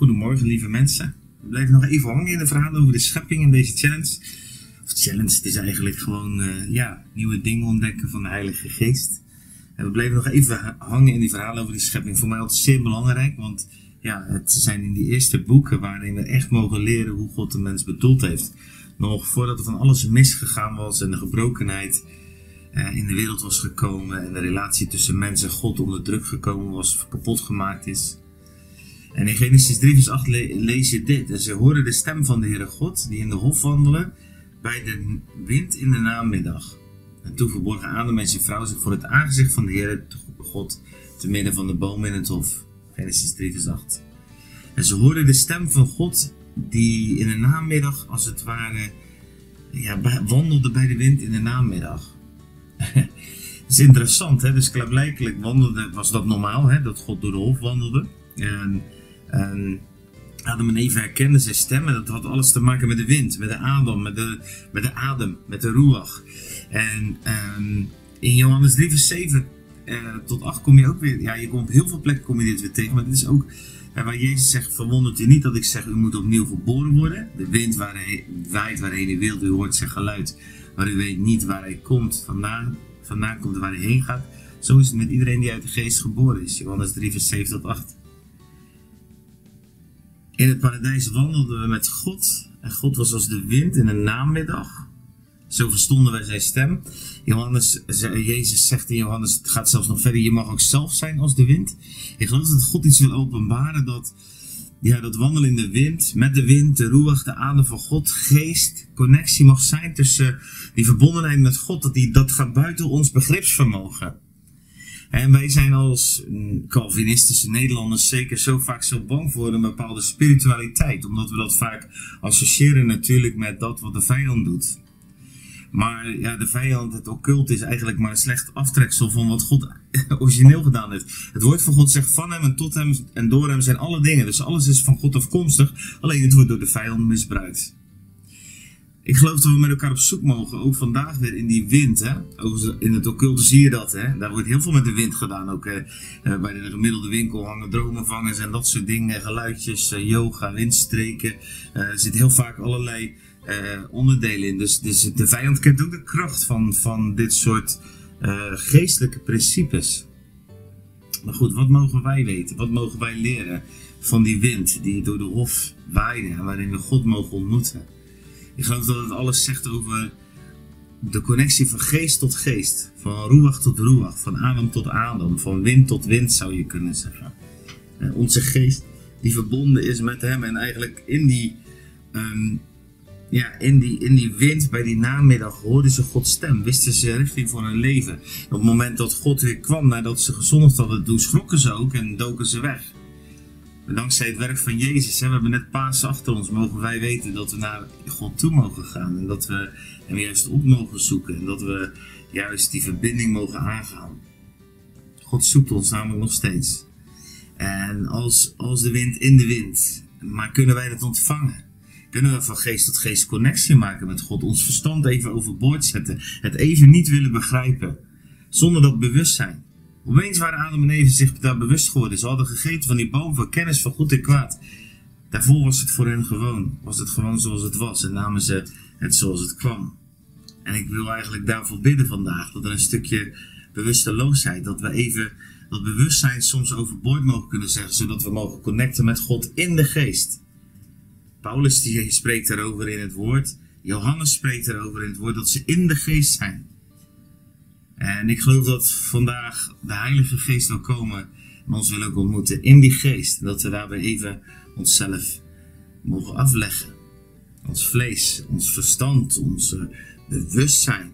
Goedemorgen, lieve mensen. We blijven nog even hangen in de verhalen over de schepping in deze challenge. Of challenge, het is eigenlijk gewoon uh, ja, nieuwe dingen ontdekken van de Heilige Geest. En we blijven nog even hangen in die verhalen over de schepping. Voor mij altijd zeer belangrijk, want ja, het zijn in die eerste boeken waarin we echt mogen leren hoe God de mens bedoeld heeft. Nog voordat er van alles misgegaan was en de gebrokenheid uh, in de wereld was gekomen en de relatie tussen mens en God onder druk gekomen was, kapot gemaakt is. En in Genesis 3 vers 8 lees je dit. En ze horen de stem van de Heere God, die in de hof wandelen, bij de wind in de namiddag. En toen verborgen Adam en zijn vrouw zich voor het aangezicht van de Heere God, te midden van de boom in het hof. Genesis 3 vers 8. En ze hoorden de stem van God, die in de namiddag, als het ware, ja, wandelde bij de wind in de namiddag. Het is interessant, hè? dus klaarblijkelijk wandelde, was dat normaal, hè? dat God door de hof wandelde. En en Adam en Eva herkenden zijn stem en dat had alles te maken met de wind, met de adem, met de, met de adem, met de ruach. En um, in Johannes 3 vers 7 uh, eh, tot 8 kom je ook weer, ja je komt op heel veel plekken kom je dit weer tegen, maar dit is ook uh, waar Jezus zegt, verwondert u niet dat ik zeg, u moet opnieuw geboren worden. De wind waar hij waait waarheen u wilt, u hoort zijn geluid, maar u weet niet waar hij komt, vandaan, vandaan komt waar hij heen gaat. Zo is het met iedereen die uit de geest geboren is. Johannes 3 vers 7 tot 8. In het paradijs wandelden we met God. En God was als de wind in een namiddag. Zo verstonden wij zijn stem. Johannes, Jezus zegt in Johannes, het gaat zelfs nog verder, je mag ook zelf zijn als de wind. Ik geloof dat God iets wil openbaren, dat, ja, dat wandelen in de wind, met de wind, de roerig, de adem van God, geest, connectie mag zijn tussen die verbondenheid met God, dat, die, dat gaat buiten ons begripsvermogen. En wij zijn als Calvinistische Nederlanders zeker zo vaak zo bang voor een bepaalde spiritualiteit. Omdat we dat vaak associëren natuurlijk met dat wat de vijand doet. Maar ja, de vijand, het occult, is eigenlijk maar een slecht aftreksel van wat God origineel gedaan heeft. Het woord van God zegt van hem en tot hem en door hem zijn alle dingen. Dus alles is van God afkomstig, alleen het wordt door de vijand misbruikt. Ik geloof dat we met elkaar op zoek mogen, ook vandaag weer in die wind. Hè? In het occulte zie je dat. Hè? Daar wordt heel veel met de wind gedaan. Ook eh, bij de gemiddelde winkel hangen dromenvangers en dat soort dingen. Geluidjes, eh, yoga, windstreken. Eh, er zitten heel vaak allerlei eh, onderdelen in. Dus, dus, de vijand kent ook de kracht van, van dit soort eh, geestelijke principes. Maar goed, wat mogen wij weten? Wat mogen wij leren van die wind die door de hof waaide en waarin we God mogen ontmoeten? Ik geloof dat het alles zegt over de connectie van geest tot geest. Van roewacht tot roewacht. Van adem tot adem. Van wind tot wind zou je kunnen zeggen. En onze geest die verbonden is met hem. En eigenlijk in die, um, ja, in die, in die wind bij die namiddag hoorden ze Gods stem. Wisten ze richting voor hun leven. Op het moment dat God weer kwam nadat ze gezondigd hadden. Toen schrokken ze ook en doken ze weg dankzij het werk van Jezus, hè, we hebben net paas achter ons, mogen wij weten dat we naar God toe mogen gaan. En dat we hem juist op mogen zoeken. En dat we juist die verbinding mogen aangaan. God zoekt ons namelijk nog steeds. En als, als de wind in de wind. Maar kunnen wij dat ontvangen? Kunnen we van geest tot geest connectie maken met God? Ons verstand even overboord zetten. Het even niet willen begrijpen. Zonder dat bewustzijn. Opeens waren Adam en Eva zich daar bewust geworden. Ze hadden gegeten van die boom van kennis van goed en kwaad. Daarvoor was het voor hen gewoon. Was het gewoon zoals het was. En namen ze het zoals het kwam. En ik wil eigenlijk daarvoor bidden vandaag. Dat er een stukje bewusteloosheid. Dat we even dat bewustzijn soms overboord mogen kunnen zeggen. Zodat we mogen connecten met God in de geest. Paulus die spreekt daarover in het woord. Johannes spreekt daarover in het woord. Dat ze in de geest zijn. En ik geloof dat vandaag de Heilige Geest wil komen en ons wil ook ontmoeten in die geest. Dat we daarbij even onszelf mogen afleggen. Ons vlees, ons verstand, ons bewustzijn.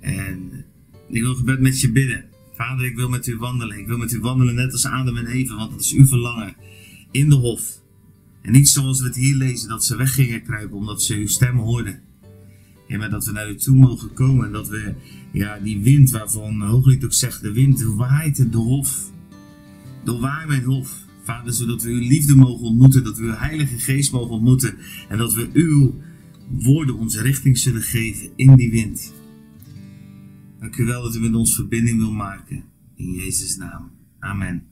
En ik wil gebed met je bidden. Vader, ik wil met u wandelen. Ik wil met u wandelen net als Adam en Eva, want dat is uw verlangen. In de hof. En niet zoals we het hier lezen, dat ze weggingen kruipen omdat ze uw stem hoorden. Maar dat we naar u toe mogen komen en dat we ja, die wind waarvan Hooglied ook zegt, de wind waait de hof. Doorwaai mijn hof. Vader, zodat we uw liefde mogen ontmoeten, dat we uw heilige geest mogen ontmoeten en dat we uw woorden onze richting zullen geven in die wind. Dank u wel dat u met ons verbinding wil maken. In Jezus' naam. Amen.